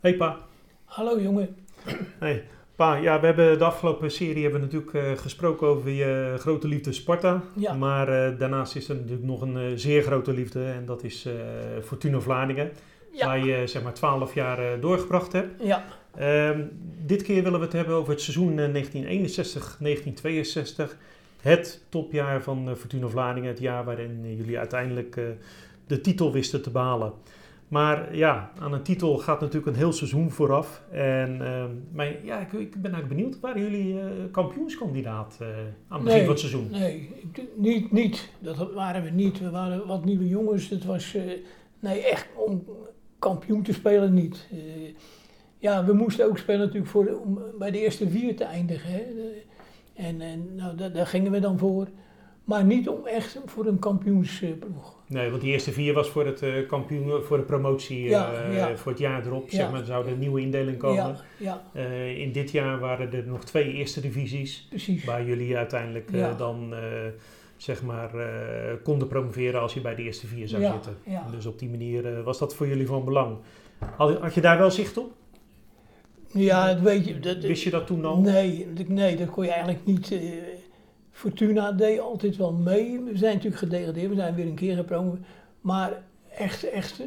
Hey pa. Hallo jongen. Hey. Pa, ja, we hebben de afgelopen serie hebben we natuurlijk uh, gesproken over je grote liefde Sparta. Ja. Maar uh, daarnaast is er natuurlijk nog een uh, zeer grote liefde en dat is Fortuna Vlaardingen. Ja. Waar je zeg maar 12 jaar doorgebracht hebt. Ja. Ehm, dit keer willen we het hebben over het seizoen 1961-1962. Het topjaar van Fortuna Vlaardingen. Het jaar waarin jullie uiteindelijk de titel wisten te behalen. Maar ja, aan een titel gaat natuurlijk een heel seizoen vooraf. En uh, maar ja, ik, ik, ben eigenlijk benieuwd. Waren jullie uh, kampioenskandidaat uh, aan het begin nee, van het seizoen? Nee, niet, niet. Dat waren we niet. We waren wat nieuwe jongens. Het was, uh, nee, echt om kampioen te spelen niet. ja, we moesten ook spelen natuurlijk voor om bij de eerste vier te eindigen. Hè. En, en nou, daar, daar gingen we dan voor. Maar niet om echt voor een kampioensploeg. Nee, want die eerste vier was voor het uh, kampioen, voor de promotie ja, uh, ja. voor het jaar erop. Ja. Zeg maar, er zou een nieuwe indeling komen. Ja, uh, in dit jaar waren er nog twee eerste divisies. Precies. Waar jullie uiteindelijk dan zeg maar konden promoveren als je bij de eerste vier zou zitten. Dus op die manier was dat voor jullie van belang. Had, had je daar wel zicht op? Ja, dat weet je. Dat, Wist je dat toen al? Nee, nee dat kon je eigenlijk niet Fortuna deed altijd wel mee. We zijn natuurlijk gedegradeerd, we zijn weer een keer gepromoveerd. Maar echt, echt,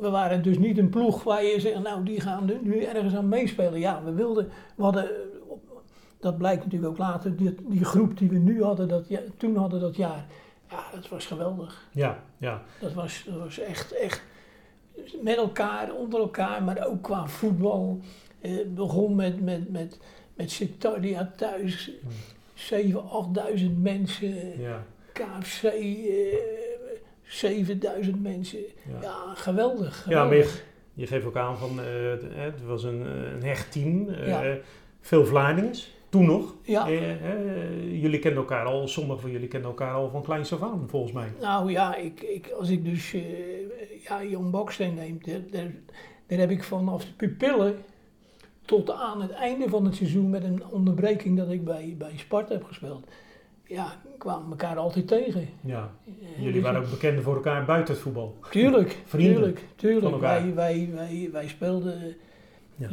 we waren dus niet een ploeg waar je zegt, nou die gaan nu ergens aan meespelen. Ja, we wilden, we hadden, dat blijkt natuurlijk ook later, die, die groep die we nu hadden, dat, ja, toen hadden dat jaar. Ja, dat was geweldig. Ja, ja. Dat was, dat was echt, echt met elkaar, onder elkaar, maar ook qua voetbal. Het begon met, met, met, met Sectaria thuis. Hmm. 7.000, 8.000 mensen. Ja. KFC, uh, 7000 mensen. Ja, ja geweldig, geweldig, Ja, maar je, je, geeft ook aan van, uh, het was een, een hecht team. Uh, ja. Veel Vlaardings, toen nog. Ja. jullie kenden elkaar al, sommigen van jullie kenden elkaar al van kleins af aan, volgens mij. Nou ja, ik, ik, als ik dus ja, Jan Baksteen neem, daar, daar, daar heb ik vanaf de pupillen tot aan het einde van het seizoen met een onderbreking dat ik bij, bij Sparta heb gespeeld. Ja, kwamen elkaar altijd tegen. Ja, jullie waren ook bekend voor elkaar buiten het voetbal. Tuurlijk, Vrienden tuurlijk, tuurlijk. Wij, wij, wij, wij speelden... Ja.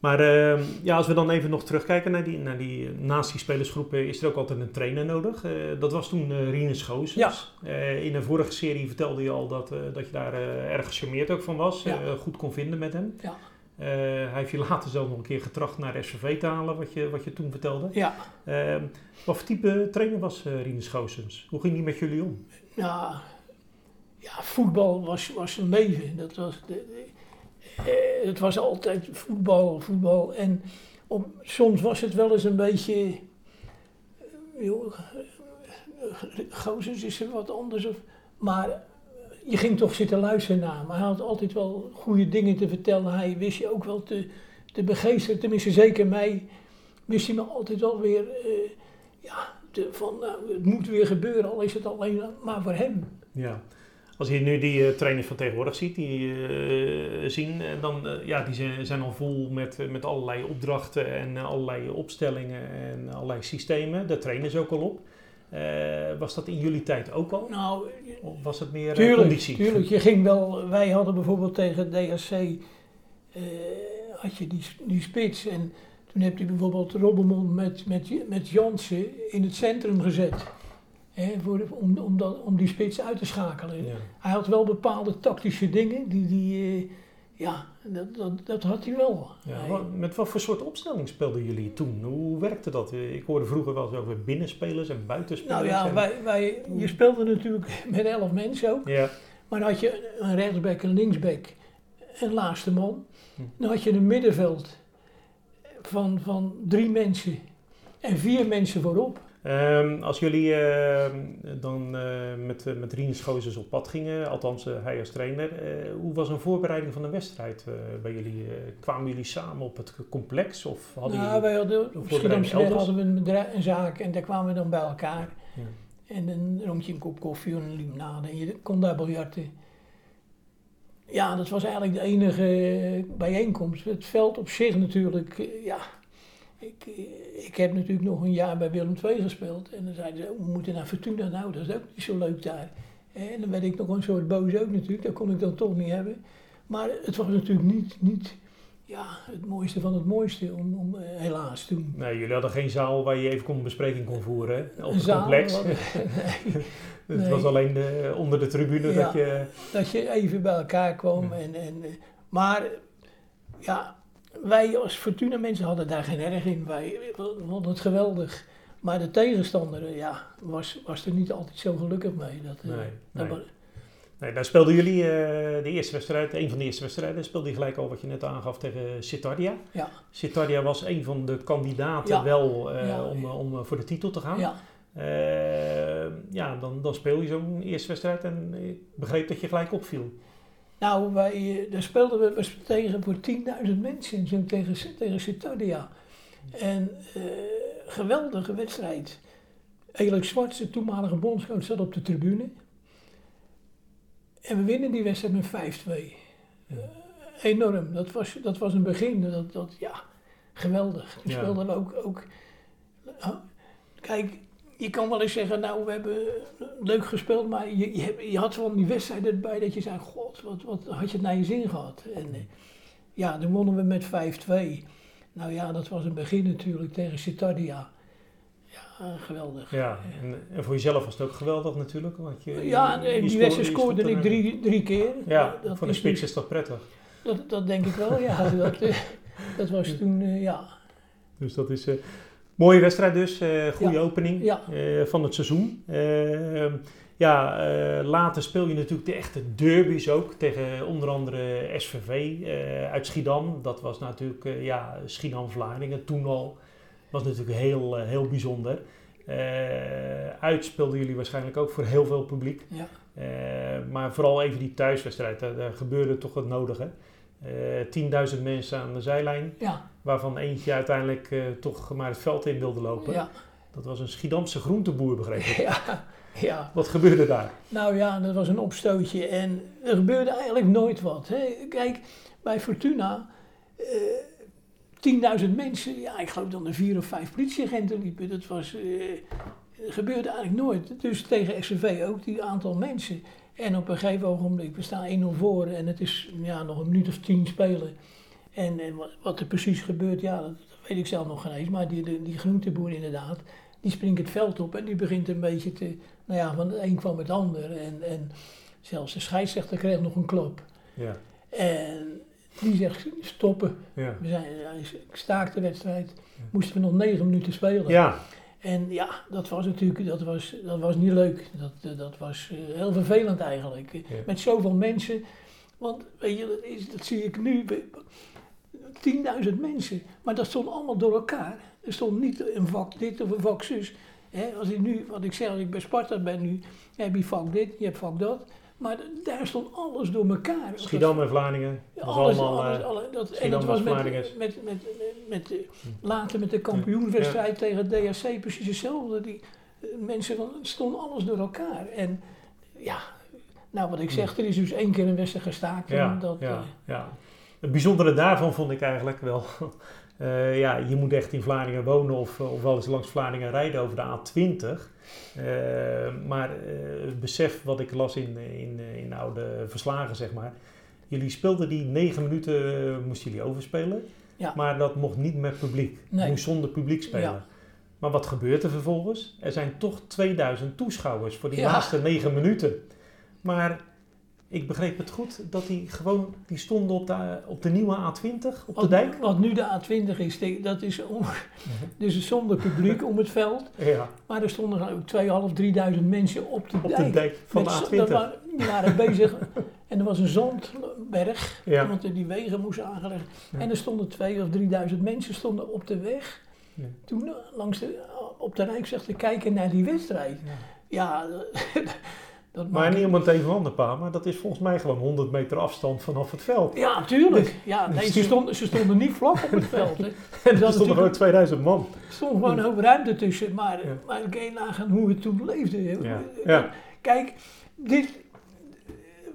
Maar uh, ja, als we dan even nog terugkijken naar die, naar die naast die spelersgroepen, is er ook altijd een trainer nodig. Uh, dat was toen uh, Rinus Goosens. Ja. In een vorige serie vertelde je al dat, dat je daar erg gecharmeerd ook van was. Ja. goed kon vinden met hem. Ja. Uh, hij heeft je later zelf nog een keer getracht naar SVV te halen, wat je, wat je toen vertelde. Ja. Uh, wat voor type trainer was uh, Rinus Goossens? Hoe ging hij met jullie om? Ja, ja voetbal was, was zijn leven. Dat was de, de, het was altijd voetbal, voetbal. En op, soms was het wel eens een beetje... Joh, Goossens is er wat anders. Of, maar je ging toch zitten luisteren naar hem. Hij had altijd wel goede dingen te vertellen. Hij wist je ook wel te, te begeesteren. Tenminste, zeker mij wist hij me altijd wel weer... Uh, ja, van nou, het moet weer gebeuren, al is het alleen maar voor hem. Ja. Als je nu die uh, trainers van tegenwoordig ziet, die uh, zien, dan ja, die zijn, zijn al vol met, met allerlei opdrachten en allerlei opstellingen en allerlei systemen. Daar trainen ze ook al op. Uh, was dat in jullie tijd ook al? Nou, of was het meer tuurlijk, conditie? Tuurlijk, je ging wel. Wij hadden bijvoorbeeld tegen DSC uh, had je die, die spits en toen heb je bijvoorbeeld Robbermond met, met, met Jansen in het centrum gezet. Hè, voor, om, om, dat, om die spits uit te schakelen. Ja. Hij had wel bepaalde tactische dingen die, die uh, ja, dat, dat, dat had hij wel. Ja, hij, wat, met wat voor soort opstelling speelden jullie toen? Hoe werkte dat? Ik hoorde vroeger wel eens over binnenspelers en buitenspelers. Nou ja, en... wij, wij, je speelde natuurlijk met elf mensen ook. Ja. Maar dan had je een rechtsback, een linksback, een laatste man. Hm. Dan had je een middenveld van, van drie mensen en vier mensen voorop. Um, als jullie uh, dan uh, met, uh, met Rinus Gozes op pad gingen, althans hij als trainer, hoe was een voorbereiding van een wedstrijd bij jullie? kwamen jullie samen op het complex? Of hadden nou, jullie wij hadden, op Schiedamsweg hadden we een, bedrijf, een zaak en daar kwamen we dan bij elkaar. Ja. En dan dronk je een kop koffie en een limonade en je kon daar biljarten. Ja, dat was eigenlijk de enige bijeenkomst. Het veld op zich natuurlijk, ja, ik, ik heb natuurlijk nog een jaar bij Willem II gespeeld. En dan zeiden ze, we moeten naar Fortuna. Nou, dat is ook niet zo leuk daar. En dan werd ik nog een soort boos ook natuurlijk. Dat kon ik dan toch niet hebben. Maar het was natuurlijk niet, niet, ja, het mooiste van het mooiste, om, om, eh, helaas toen. Nee, jullie hadden geen zaal waar je even kon bespreking kon voeren hè? op Een het zaal, complex. wat- nee, het nee. was alleen de, onder de tribune Ja. dat je... dat je even bij elkaar kwam. Ja. En, en, eh, maar ja, wij als Fortuna mensen hadden daar geen erg in. Wij vonden het geweldig. Maar de tegenstander eh, ja, was, was er niet altijd zo gelukkig mee. Dat, eh, Nee, dat nee. Nee, daar speelden jullie eh, de eerste wedstrijd, een van de eerste wedstrijden, speelde je gelijk al wat je net aangaf tegen Citardia. Ja. Citardia was een van de kandidaten Ja. wel Ja. om, om voor de titel te gaan. ja, Eh, ja, dan, dan speel je zo'n eerste wedstrijd en ik begreep dat je gelijk opviel. Nou, wij, eh, daar speelden we, we tegen voor 10.000 mensen tegen, tegen. En eh, geweldige wedstrijd. Elik Zwart, de toenmalige bondscoach, zat op de tribune. En we winnen die wedstrijd met 5-2. Eh, enorm. Dat was, dat was een begin. Dat, dat, ja, geweldig. Toen Ja. speelden we ook, ook... Kijk, je kan wel eens zeggen, nou, we hebben leuk gespeeld, maar je, je, had van die wedstrijd erbij dat je zei, god, wat, wat had je het naar je zin gehad? En eh, ja, dan wonnen we met 5-2. Nou ja, dat was een begin natuurlijk tegen Citardia. Ja, geweldig. Ja, en, en voor jezelf was het ook geweldig natuurlijk. Want je, Ja, je die wedstrijd scoorde ik drie, drie keer. Ja, dat, voor de spits dus- is dat prettig. dat, dat denk ik wel, ja. Dat, eh, dat was toen, eh, ja. Dus dat is een mooie wedstrijd dus. eh goede Ja. opening Ja. eh, van het seizoen. Eh, ja, eh, later speel je natuurlijk de echte derbies ook. Tegen onder andere SVV uit Schiedam. Dat was natuurlijk ja, Schiedam-Vlaardingen toen al. was natuurlijk heel, heel bijzonder. Uit speelden jullie waarschijnlijk ook voor heel veel publiek. Ja. Maar vooral even die thuiswedstrijd. Daar, daar gebeurde toch het nodige. Eh 10.000 mensen aan de zijlijn. Ja, Waarvan eentje uiteindelijk eh, toch maar het veld in wilde lopen. ja, Dat was een Schiedamse groenteboer, begreep ik. ja, ja. Wat gebeurde daar? Nou ja, dat was een opstootje en er gebeurde eigenlijk nooit wat. Hè. Kijk, bij Fortuna, eh 10.000 mensen, ja, ik geloof dat er vier of vijf politieagenten liepen. Dat was, eh, gebeurde eigenlijk nooit. Dus tegen SCV ook, die aantal mensen. En op een gegeven ogenblik, we staan 1-0 voor en het is ja, nog een minuut of tien spelen. En, en wat, er precies gebeurt, ja, dat, weet ik zelf nog geen eens. Maar die, die, die groenteboer inderdaad, die springt het veld op en die begint een beetje te... Nou ja, van het een kwam het ander. En, en zelfs de scheidsrechter kreeg nog een klap. Ja, En die zegt stoppen. ja. We zijn, hij staakt de wedstrijd. Moesten we nog negen minuten spelen. ja. En ja, dat was natuurlijk dat was, dat was niet leuk. Dat, dat was eh, heel vervelend eigenlijk. Ja. Met zoveel mensen. Want weet je, dat, is, dat zie ik nu. 10.000 mensen. Maar dat stond allemaal door elkaar. Er stond niet een vak dit of een vak zus. Als ik nu, wat ik zeg, als ik bij Sparta ben nu, heb je vak dit, je hebt vak dat. Maar daar stond alles door elkaar. Schiedam en Vlaardingen. Alles, allemaal, alles, eh, alle- dat, en dat was met, met, met, met, met, eh, later met de kampioenwedstrijd tegen DHC precies hetzelfde. Die eh, mensen het stond alles door elkaar. En ja, nou wat ik zeg, er is dus één keer een wedstrijd gestaakt. Ja, dat, ja, ja. Het bijzondere daarvan vond ik eigenlijk wel. eh, ja, je moet echt in Vlaardingen wonen of, of wel eens langs Vlaardingen rijden over de A20. Eh, maar eh, het besef wat ik las in, in, in oude verslagen, zeg maar. Jullie speelden die negen minuten, eh, moesten jullie overspelen. Ja. Maar dat mocht niet met publiek. Nee. Moest zonder publiek spelen. Ja. Maar wat gebeurt er vervolgens? Er zijn toch 2000 toeschouwers voor die Ja. laatste negen minuten. Maar ik begreep het goed dat die gewoon, die stonden op de, op de nieuwe A20, op de dijk. wat nu de A20 is, dat is om, dus zonder publiek om het veld. Ja, Maar er stonden ik 2.500, 3.000 mensen op de op dijk. de dijk van de Met zo- A20. dat wa- Die waren bezig en er was een zandberg, Ja. want er die wegen moesten aangelegd. Ja. En er stonden 2.000 of 3.000 mensen stonden op de weg. Ja. Toen eh, langs de, op de Rijksweg te kijken naar die wedstrijd. Ja, dat Maar niet om het even van pa, maar dat is volgens mij gewoon 100 meter afstand vanaf het veld. Ja, tuurlijk. Ja, nee, Dus ze, stonden, ze stonden niet vlak op het veld. Hè. En er stonden gewoon 2000 man. Er stond gewoon een hoop ruimte tussen. Maar, Ja. maar kan je nagaan hoe het toen leefde. Ja. Ja. Kijk, dit,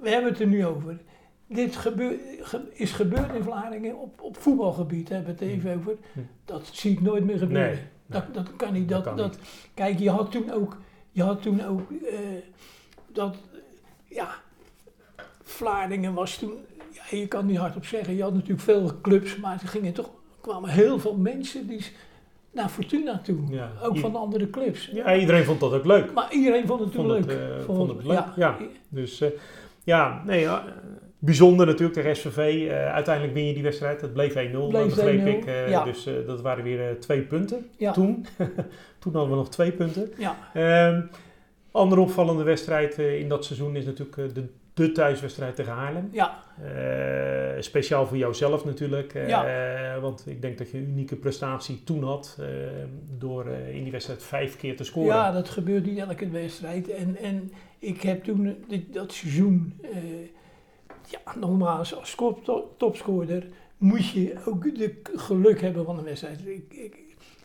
we hebben het er nu over. Dit gebeur, ge- is gebeurd in Vlaardingen op, op voetbalgebied, hebben we het even over. Dat zie ik nooit meer gebeuren. Nee, Dat, dat kan niet. Dat Dat, kan dat, Kijk, je had toen ook, je had toen ook eh, dat, ja, Vlaardingen was toen, ja, je kan niet hardop zeggen. Je had natuurlijk veel clubs, maar er gingen toch, kwamen heel veel mensen die naar Fortuna toe. Ja. Ook van andere clubs. Ja, iedereen vond dat ook leuk. Maar iedereen vond het het, leuk. eh, vond het leuk, Ja. ja. Dus eh, ja, nee, ja, bijzonder natuurlijk tegen SVV. Eh, uiteindelijk win je die wedstrijd. Het bleef 1-0, Bleef dat begreep 1-0, ik. Eh. Dus eh, dat waren weer eh, twee punten toen. toen hadden we nog twee punten. Ja. Ehm andere opvallende wedstrijd eh, in dat seizoen is natuurlijk eh, de, de thuiswedstrijd tegen Haarlem. Ja, Eh, speciaal voor jouzelf natuurlijk. Ja. Want ik denk dat je een unieke prestatie toen had. door in die wedstrijd vijf keer te scoren. ja, dat gebeurt niet elke wedstrijd. En, en ik heb toen dit, dat seizoen, ja, nogmaals, als top- top- topscorer moet je ook de geluk hebben van een wedstrijd. Ik, ik,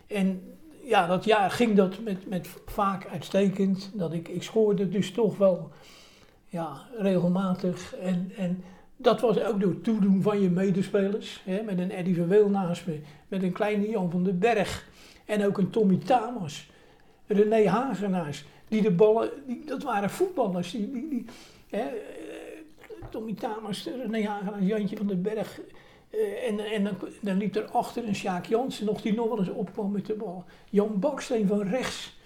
en ja, dat jaar ging dat met, met vaak uitstekend. Dat ik, ik scoorde dus toch wel ja, regelmatig. En, en dat was ook door toedoen van je medespelers. Hè, met een Eddie Verweel naast me, met een kleine Jan van den Berg. En ook een Tommy Tamas, René Hagenaars. Die de ballen, die, dat waren voetballers. Die, die, hè, eh, Tommy Tamas, René Hagenaars, Jantje van den Berg. Eh, en en dan, dan liep er achter een Sjaak Jansen nog, die nog wel eens opkwam met de bal. Jan Baksteen van rechts.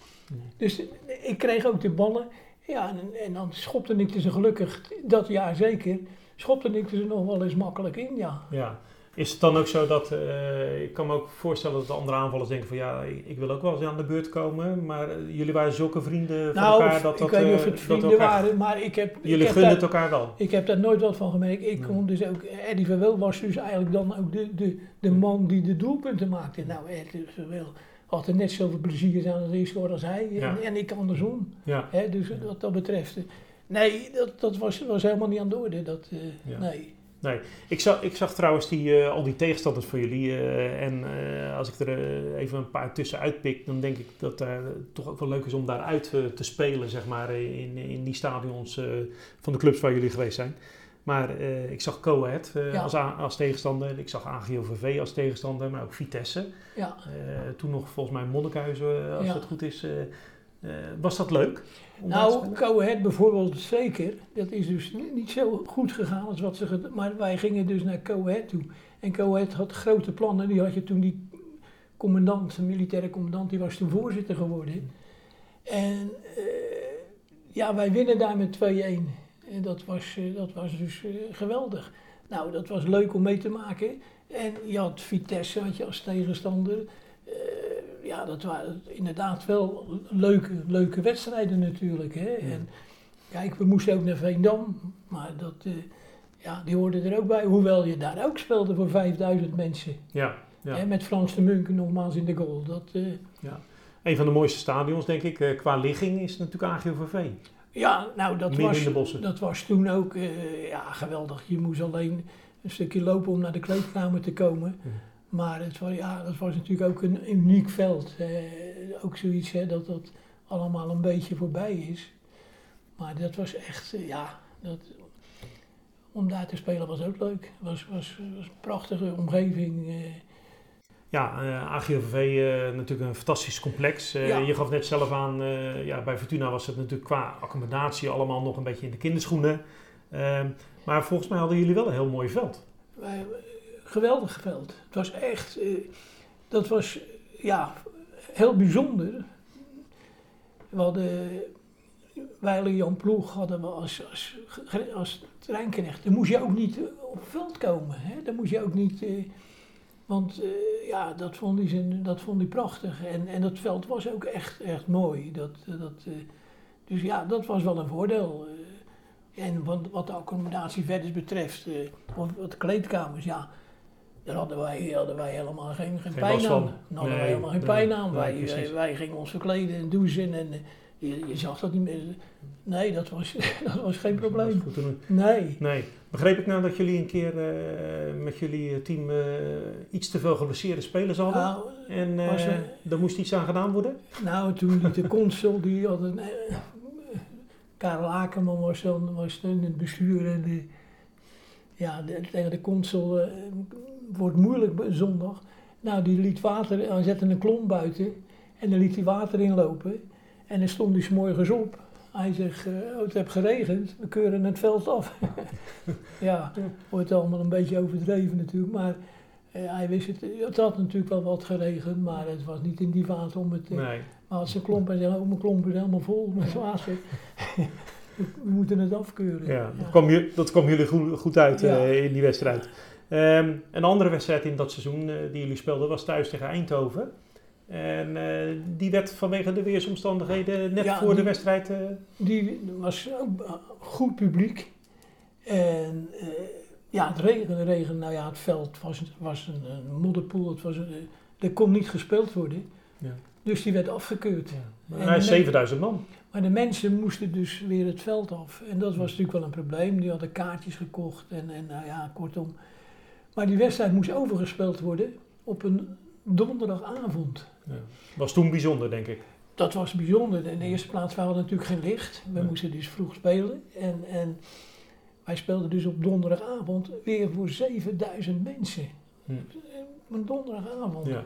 Dus ik kreeg ook de ballen. Ja, en, en dan schopte ik ze gelukkig, dat jaar zeker, schopte ik er ze nog wel eens makkelijk in, ja. Ja. Is het dan ook zo dat, eh, ik kan me ook voorstellen dat de andere aanvallers denken van ja, ik, ik wil ook wel eens aan de beurt komen, maar eh, jullie waren zulke vrienden van Nou, elkaar dat dat... ik weet niet of eh, het vrienden elkaar- waren, maar ik heb... Jullie gunnen het elkaar wel. Ik heb daar nooit wat van gemerkt. Ik kon dus ook, Eddie Verwil was dus eigenlijk dan ook de, de, de man die de doelpunten maakte. Nou, Eddie Verwil had er net zoveel plezier aan het eerste als hij. Ja. En, en ik andersom. Ja. Hè, dus wat dat betreft. Nee, dat, dat was, was helemaal niet aan de orde. Dat, Ja. Nee. Ik zag, ik zag trouwens die, eh, al die tegenstanders voor jullie eh, en eh, als ik er even een paar tussen uitpik, dan denk ik dat daar toch ook wel leuk is om daaruit te spelen, zeg maar, in, in die stadions van de clubs waar jullie geweest zijn. Maar ik zag Coët Ja. als, als tegenstander, ik zag AGOVV als tegenstander, maar ook Vitesse. Ja. Toen nog volgens mij Monnikhuizen, als Ja. het goed is. Eh, was dat leuk? Nou? Coët bijvoorbeeld zeker. Dat is dus ni- niet zo goed gegaan als wat ze... Maar wij gingen dus naar Coët toe. En Coët had grote plannen. Die had je toen die commandant, de militaire commandant, die was toen voorzitter geworden. En eh, ja, wij winnen daar met 2-1. En dat was, eh, dat was dus geweldig. Nou, dat was leuk om mee te maken. En je had Vitesse had je als tegenstander. Ja, dat waren inderdaad wel leuke, leuke wedstrijden natuurlijk. Hè? En kijk, we moesten ook naar Veendam. Maar dat, eh, ja, die hoorden er ook bij. Hoewel je daar ook speelde voor 5000 mensen. Ja, ja. Hè? Met Frans de Munk nogmaals in de goal. Dat, eh, Een van de mooiste stadions, denk ik, eh, qua ligging is natuurlijk AGOVV. ja, nou dat Midden was, dat was toen ook ja, geweldig. Je moest alleen een stukje lopen om naar de kleedkamer te komen. Ja. Maar het was, ja, dat was natuurlijk ook een uniek veld. Eh, ook zoiets hè, dat dat allemaal een beetje voorbij is. Maar dat was echt, eh, ja, dat, om daar te spelen was ook leuk. Het was, was, was een prachtige omgeving. eh. Ja, eh AGOVV eh, natuurlijk een fantastisch complex. Eh, Ja. Je gaf net zelf aan, eh, ja, bij Fortuna was het natuurlijk qua accommodatie allemaal nog een beetje in de kinderschoenen. Ehm, maar volgens mij hadden jullie wel een heel mooi veld. Wij- geweldig veld. Het was echt, eh, dat was ja, heel bijzonder. We hadden, Jan Ploeg hadden we als, als, als treinknecht. Dan moest je ook niet eh, op veld komen. Hè? Dan moest je ook niet, eh, want ja, dat vond hij, zijn, dat vond hij prachtig. En, en dat veld was ook echt, echt mooi. Dat, dat, dus ja, dat was wel een voordeel. En wat, wat de accommodatie verder betreft, wat, wat de kleedkamers, ja, daar hadden wij, hadden wij helemaal geen, geen, Geen pijn aan. Daar hadden wij helemaal geen pijn aan. wij, precies. wij, gingen ons verkleden en douchen en eh, je, je zag dat niet meer. Nee, dat was, dat was geen probleem. Nee. Nee. Begreep ik nou dat jullie een keer eh, met jullie eh, team eh, iets te veel geblesseerde spelers hadden? Nou, en eh, was, eh, daar moest iets aan gedaan worden? nou, toen de consul, die had een... eh, Karel Akerman was dan was in het bestuur en de, ja, de- tegen de consul eh, wordt moeilijk zondag. Nou, die liet water, hij zette een klomp buiten en dan liet hij water inlopen. En dan stond hij 's morgens op Hij zegt, oh, het heeft geregend, we keuren het veld af. ja, wordt allemaal een beetje overdreven natuurlijk, maar eh, hij wist het. Het had natuurlijk wel wat geregend, maar het was niet in die fase om het... eh, Nee. Maar als ze klompen en zeggen, oh, mijn klomp is helemaal vol met water. we moeten het afkeuren. Ja, dat, kwam, dat kwam jullie goed, goed uit Ja. in die wedstrijd. Ehm, een andere wedstrijd in dat seizoen eh, die jullie speelden was thuis tegen Eindhoven. En eh, die werd vanwege de weersomstandigheden net Ja, voor de wedstrijd... eh, Die was ook goed publiek. En ja, het regen, regen, nou ja, het veld was, was een, een modderpoel. Het was, er kon niet gespeeld worden. Ja. Dus die werd afgekeurd. maar En hij is de men- 7000 man. Maar de mensen moesten dus weer het veld af. En dat was natuurlijk wel een probleem. Die hadden kaartjes gekocht en, en nou ja, kortom. Maar die wedstrijd moest overgespeeld worden op een donderdagavond. Ja. Was toen bijzonder, denk ik. Dat was bijzonder. In de eerste plaats we hadden natuurlijk geen licht. We Ja. moesten dus vroeg spelen. En, en wij speelden dus op donderdagavond weer voor 7000 mensen. Hm. Op een donderdagavond. Ja.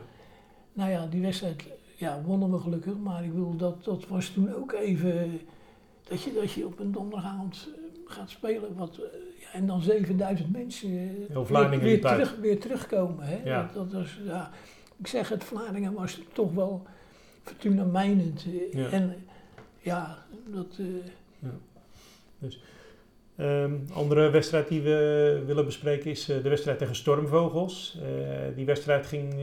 Nou ja, die wedstrijd ja, wonnen we gelukkig. Maar ik bedoel, dat, dat was toen ook even... Dat je, dat je op een donderdagavond gaat spelen. Wat, eh, ja, en dan 7000 mensen eh, weer, weer, terug, weer terugkomen. Hè? Ja. Dat, dat was, ja, ik zeg het, Vlaardingen was toch wel Fortuna mijnend. eh, Ja. En ja, dat... eh, Ehm, andere wedstrijd die we willen bespreken is de wedstrijd tegen Stormvogels. Die wedstrijd ging,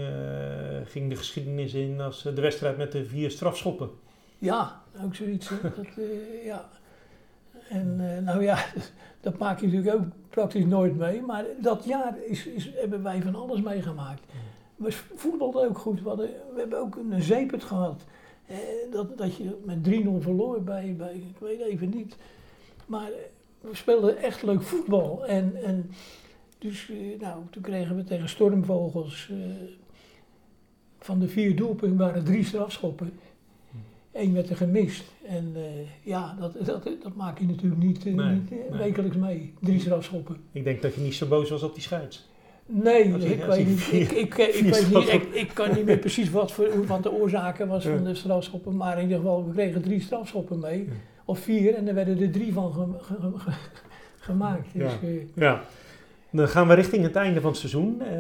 ging de geschiedenis in als de wedstrijd met de vier strafschoppen. Ja, ook zoiets. Dat, ja. En eh, nou ja, dat maak je natuurlijk ook praktisch nooit mee. Maar dat jaar is, is, hebben wij van alles meegemaakt. We voetbalden ook goed. We, hadden, we hebben ook een zeepert gehad. Eh, dat, dat je met 3-0 verloor bij, bij, ik weet even niet. Maar eh, we speelden echt leuk voetbal. En, en dus, eh, nou, toen kregen we tegen Stormvogels... eh, van de vier doelpunten waren drie strafschoppen. Eén werd er gemist. En eh, ja, dat, dat, dat maak je natuurlijk niet, Nee, niet eh, nee. wekelijks mee. Drie strafschoppen. Ik denk dat je niet zo boos was op die scheids. Nee, Als ik als weet niet. Ik, ik, weet niet ik, kan niet meer precies wat, voor, wat de oorzaken was van de strafschoppen. Maar in ieder geval, we kregen drie strafschoppen mee. Ja. Of vier. En er werden er drie van gem- ge- ge- gemaakt. Dus, Ja. Ja. Dan gaan we richting het einde van het seizoen. Ehm,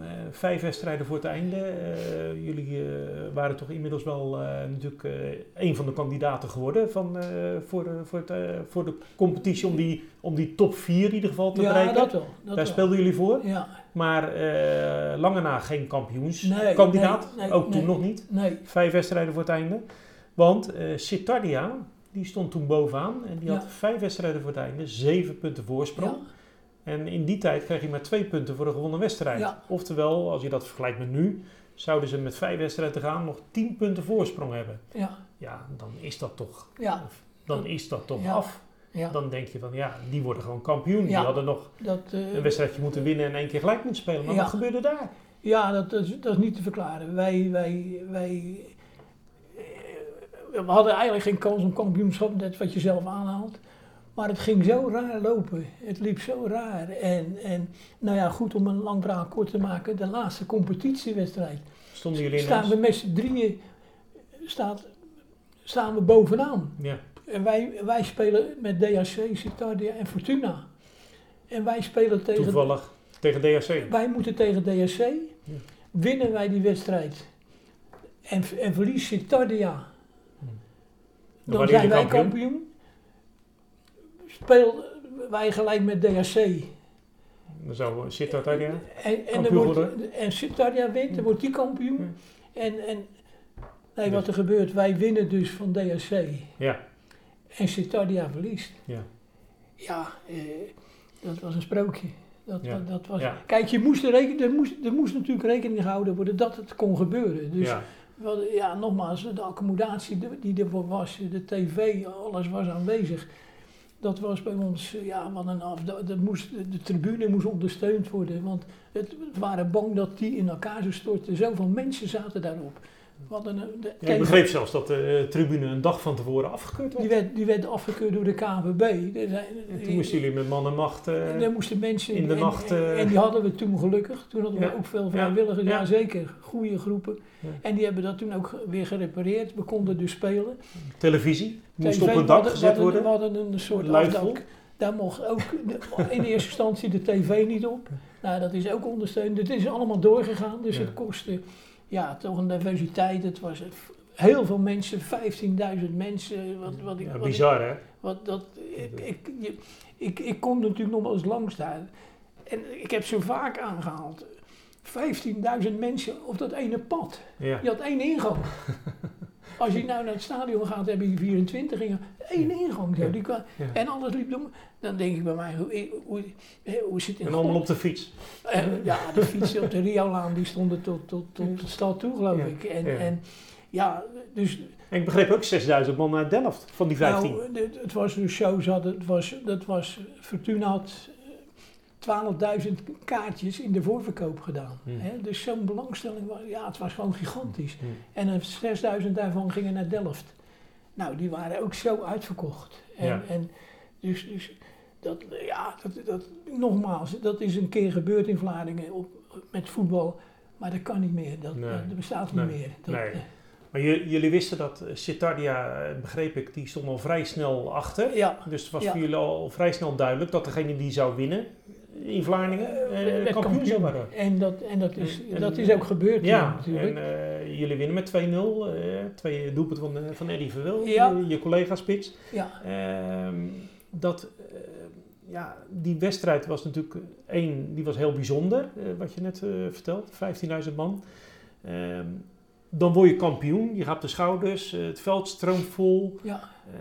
eh, vijf wedstrijden voor het einde. Eh, jullie eh, waren toch inmiddels wel natuurlijk een van de kandidaten geworden van, voor, de, voor, het, voor de competitie om die, om die top 4 in ieder geval te ja, bereiken. dat wel. Dat Daar wel. speelden jullie voor. Ja, Maar lange na geen kampioenskandidaat. nee, nee, Ook toen nog niet. nee. Vijf wedstrijden voor het einde. Want Citardia, die stond toen bovenaan. En die had vijf wedstrijden voor het einde. Zeven punten voorsprong. Ja, En in die tijd kreeg je maar twee punten voor een gewonnen wedstrijd. Ja. Oftewel, als je dat vergelijkt met nu, zouden ze met vijf wedstrijden te gaan nog tien punten voorsprong hebben. ja, Ja, dan is dat toch, ja, dan is dat toch Ja. af. ja. Dan denk je van, ja, die worden gewoon kampioen. Die hadden nog Dat, eh, een wedstrijdje moeten winnen en één keer gelijk moeten spelen. Maar wat gebeurde daar? Ja, dat, dat, is, dat is niet te verklaren. Wij, wij, wij eh, we hadden eigenlijk geen kans om kampioenschap, net wat je zelf aanhaalt. Maar het ging zo raar lopen. Het liep zo raar. En, en nou ja, goed om een lang verhaal kort te maken. De laatste competitiewedstrijd. Stonden jullie Staan we met z'n drieën staat, staan we bovenaan. Ja, En wij, wij spelen met DHC, Citardia en Fortuna. En wij spelen tegen... toevallig tegen DHC. Wij moeten tegen DSC. Winnen wij die wedstrijd en, en verliest Citardia, Dan dan zijn wij kampioen. kampioen. Speel wij gelijk met DSC. Dan zou Citardia. En, en, wordt, en Citardia wint, dan wordt die kampioen. Ja. En, en nee, wat er gebeurt, wij winnen dus van DSC. Ja, En Citardia verliest. ja. Ja, eh, dat was een sprookje. Dat, Ja. dat, dat was, Ja. Kijk, je moest er, reken, er, moest, er moest natuurlijk rekening gehouden worden dat het kon gebeuren. Dus ja. Wel, ja, nogmaals, de accommodatie die ervoor was, de tv, alles was aanwezig. Dat was bij ons, eh, ja, wat een af. Dat, dat moest, de tribune moest ondersteund worden, want het, we waren bang dat die in elkaar zou storten. Zoveel mensen zaten daarop. Een, de, Ja, ik begreep zelfs dat de eh, tribune een dag van tevoren afgekeurd werd. die, werd, die werd afgekeurd door de KNVB. En toen moesten jullie met man en macht... eh, En daar moesten mensen in de en, nacht, En, eh, en die hadden we toen gelukkig. Toen hadden we Ja. ook veel vrijwilligers. Ja, Ja. zeker. Goede groepen. En die hebben dat toen ook weer gerepareerd. We konden dus spelen. televisie moest TV, op het we dak hadden- gezet hadden, worden. We hadden een soort afdak. Daar mocht ook in eerste instantie de tv niet op. Nou, dat is ook ondersteund. Het is allemaal doorgegaan. Dus het kostte ja, toch een diversiteit. Het was heel veel mensen. 15.000 mensen. Wat, wat ik, Ja, wat ik- bizar hè? dat, ik, ik, ik, ik kom natuurlijk nog wel eens langs daar. En ik heb zo vaak aangehaald. 15.000 mensen op dat ene pad. Ja. Je had één ingang. Als je nou naar het stadion gaat, heb je 24 ingangen. Eén ingang. Zo. Die. En alles liep door. Dan denk ik bij mij, hoe, hoe, hoe, zit het En allemaal op de fiets. Eh, ja, de fietsen op de Riolaan die stonden tot, tot, tot de stad toe, geloof ik. En en, ja dus En ik begreep ook 6000 man naar Delft van die 15. nou, het, was ze hadden, het was, dat was, Fortuna had 12.000 kaartjes in de voorverkoop gedaan. Hmm. Hè? Dus zo'n belangstelling, was, ja, het was gewoon gigantisch. Hmm. En er 6.000 daarvan gingen naar Delft. Nou, die waren ook zo uitverkocht. En, Ja. en dus, dus dat, ja, dat, dat, nogmaals, dat is een keer gebeurd in Vlaardingen op, met voetbal. Maar dat kan niet meer, dat, Nee. dat bestaat niet Nee. meer. Dat, Nee. eh, Maar jullie wisten dat eh, Citardia, eh, begreep ik, die stond al vrij snel achter. ja, Dus het was Ja. voor jullie al vrij snel duidelijk dat degene die zou winnen in Vlaardingen eh, werd kampioen zou worden. En dat, en dat, is, En- dat is ook gebeurd Ja, natuurlijk. en eh, jullie winnen met 2-0. eh, twee doelpunten van, eh, van Eddie Verwil, Ja. je, je collega Spits. ja, Ehm, dat, eh, ja, die wedstrijd was natuurlijk één, die was heel bijzonder, eh, wat je net eh vertelt, 15.000 man. Ehm, dan word je kampioen, je gaat op de schouders, eh, het veld stroomt vol. ja, Eh,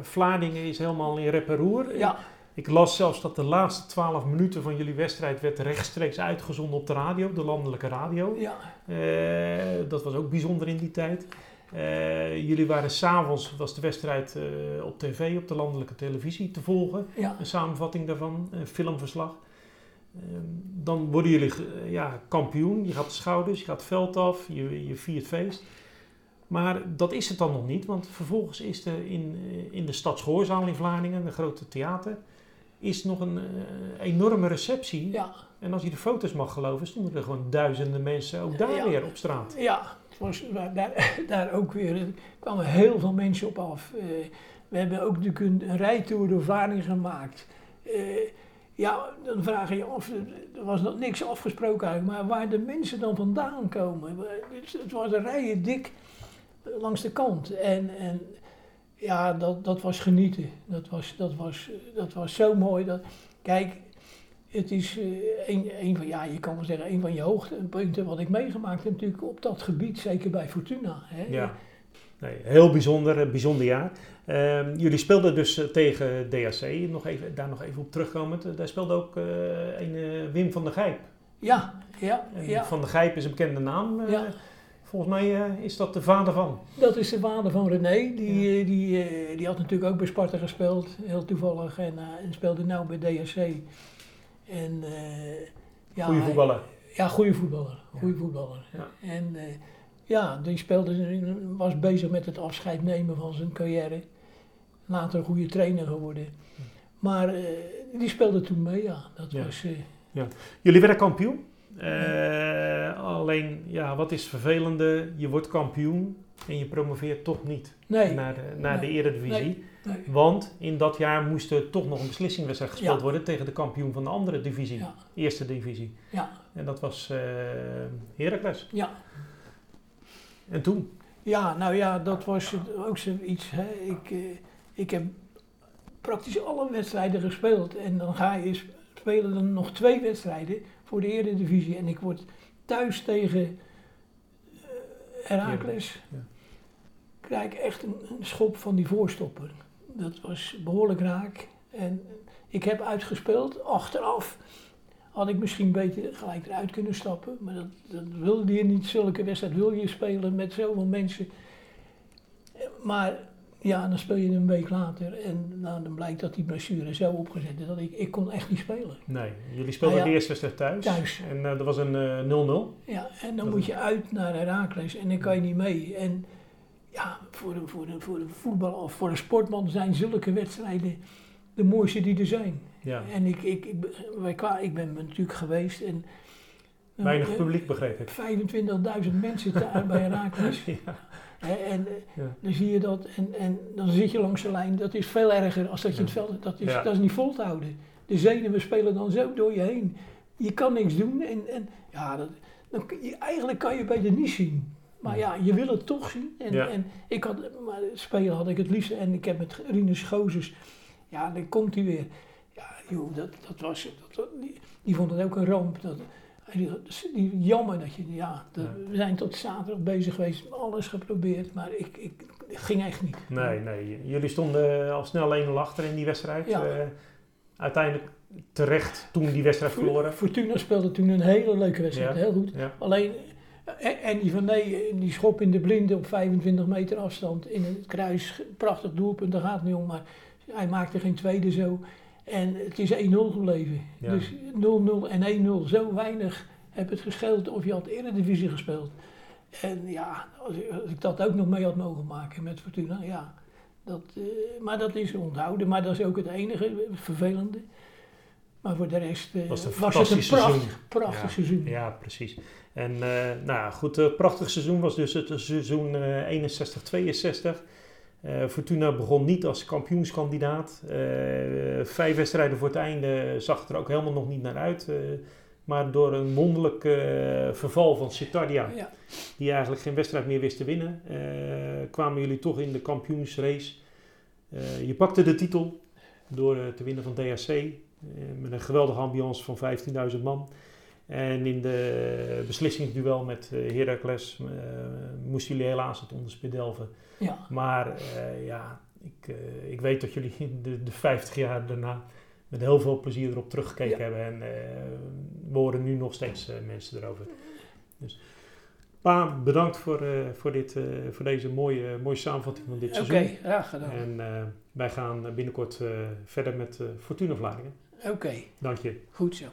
Vlaardingen is helemaal in rep en roer. ja, Ik las zelfs dat de laatste 12 minuten van jullie wedstrijd werd rechtstreeks uitgezonden op de radio, de landelijke radio. ja, Eh, dat was ook bijzonder in die tijd. Eh, jullie waren s'avonds, was de wedstrijd eh, op tv, op de landelijke televisie te volgen. ja, Een samenvatting daarvan, een filmverslag. Eh, dan worden jullie ja, kampioen, je gaat de schouders, je gaat het veld af, je, je viert feest. Maar dat is het dan nog niet, want vervolgens is er in, in de Stadsgehoorzaal in Vlaardingen, een grote theater, is nog een eh, enorme receptie. ja. En als je de foto's mag geloven, stonden er gewoon duizenden mensen ook daar Ja. weer op straat. Ja, was daar, daar ook weer, er kwamen heel veel mensen op af. Eh, we hebben ook natuurlijk een, een rijtour door Vlaardingen gemaakt. Eh, ja, dan vraag je je af, er was nog niks afgesproken eigenlijk, maar waar de mensen dan vandaan komen. Het, het was een rijen dik langs de kant. En, en ja, dat, dat was genieten. Dat was, dat, was, dat was zo mooi. Dat, kijk, het is eh, een, een van, ja, je kan wel zeggen, een van je hoogtepunten wat ik meegemaakt heb natuurlijk op dat gebied, zeker bij Fortuna. Hè. Ja, nee, heel bijzonder, een bijzonder jaar. Ehm, jullie speelden dus eh, tegen DHC, nog even, daar nog even op terugkomend. Eh, daar speelde ook een Wim van der Gijp. ja, ja, ja. Van der Gijp is een bekende naam. Ja. Volgens mij eh, is dat de vader van. Dat is de vader van René. Die, eh, die, eh, die had natuurlijk ook bij Sparta gespeeld, heel toevallig. En, en speelde nu bij DHC. En, ja, Goeie voetballer. Ja, goede voetballer. Goeie Ja. voetballer. Ja. En ja, die speelde, was bezig met het afscheid nemen van zijn carrière. Later een goede trainer geworden. Maar die speelde toen mee, ja. Dat Ja. was... eh, Jullie werden kampioen. Eh, alleen, ja, wat is vervelende? Je wordt kampioen en je promoveert toch niet nee, naar de, naar de Nee. eredivisie. nee. Want in dat jaar moest er toch nog een beslissingwedstrijd gespeeld Ja. worden tegen de kampioen van de andere divisie, Ja. eerste divisie. Ja, En dat was eh Heracles. ja. En toen? Ja, nou ja, dat was ook zoiets. Hè. Ik, eh, ik heb praktisch alle wedstrijden gespeeld. En dan ga je sp- spelen dan nog twee wedstrijden voor de Eredivisie. En ik word thuis tegen eh, Heracles. Ja. Krijg ik echt een, een schop van die voorstopper. Dat was behoorlijk raak. En ik heb uitgespeeld. Achteraf had ik misschien beter gelijk eruit kunnen stappen. Maar dat, dat wilde je niet. Zulke wedstrijd wil je spelen met zoveel mensen. Maar Ja, dan speel je een week later en nou, dan blijkt dat die blessure zo opgezet is dat ik, ik kon echt niet spelen. Nee, jullie speelden Nou ja, de eerste wedstrijd thuis. thuis. En eh, dat was een eh, 0-0. Ja, en dan Dat moet je uit naar Herakles en dan kan je niet mee. En ja, voor een, voor een, voor een voetballer of voor een sportman zijn zulke wedstrijden de mooiste die er zijn. Ja. En ik, ik, ik, ben- wij ik ben natuurlijk geweest en... Weinig publiek, begreep ik. 25.000 mensen daar bij Herakles. Ja. En eh, Ja. dan zie je dat en, en dan zit je langs de lijn. Dat is veel erger als dat je Ja. het veld... Dat is, dat is niet vol te houden. De zenuwen spelen dan zo door je heen. Je kan niks doen en, en ja, dat, dan, eigenlijk kan je beter niet zien. Maar ja, je wil het toch zien. En, Ja. en ik had, maar spelen had ik het liefst. En ik heb met Rinus Gozes, ja, dan komt hij weer. Ja, joh, dat, dat was, dat, die, die vond het ook een ramp. Dat, die, die, jammer dat je, ja, we zijn tot zaterdag bezig geweest, alles geprobeerd, maar ik, ik, het ging echt niet. Nee, nee. Jullie stonden al snel 1-0 achter in die wedstrijd. Ja. Eh, uiteindelijk terecht toen die wedstrijd verloren. Fortuna speelde toen een hele leuke wedstrijd, Ja. heel goed. Ja. Alleen, eh, en die van nee, die schop in de blinde op 25 meter afstand in het kruis, prachtig doelpunt, daar gaat het niet om, maar hij maakte geen tweede zo. En het is 1-0 gebleven. Ja. Dus 0-0 en 1-0, zo weinig heb het gescheeld of je had Eredivisie gespeeld. En ja, als ik, als ik dat ook nog mee had mogen maken met Fortuna, ja. Dat, eh, maar dat is onthouden, maar dat is ook het enige vervelende. Maar voor de rest eh, Was het een was het een fantastisch prachtig, seizoen. prachtig Ja. seizoen. Ja, precies. En eh, nou ja, goed, prachtig seizoen was dus het seizoen eh 61-62. Eh, Fortuna begon niet als kampioenskandidaat. Eh, vijf wedstrijden voor het einde zag het er ook helemaal nog niet naar uit. eh, maar door een wonderlijk eh, verval van Citardia, Ja. die eigenlijk geen wedstrijd meer wist te winnen, kwamen jullie toch in de kampioensrace. Je pakte de titel door te winnen van DHC. met een geweldige ambiance van 15.000 man. En in de beslissingsduel met eh, Heracles eh, moesten jullie helaas het onderspit delven. Ja. Maar eh, ja, ik, ik weet dat jullie de, de 50 jaar daarna met heel veel plezier erop teruggekeken Ja. hebben. En we horen nu nog steeds mensen erover. Dus, Pa, bedankt voor, voor, dit, voor deze mooie, mooie samenvatting van dit Oké, seizoen. graag gedaan. En wij gaan binnenkort verder met Fortuna Vlaardingen. Oké, Dank je. goed zo.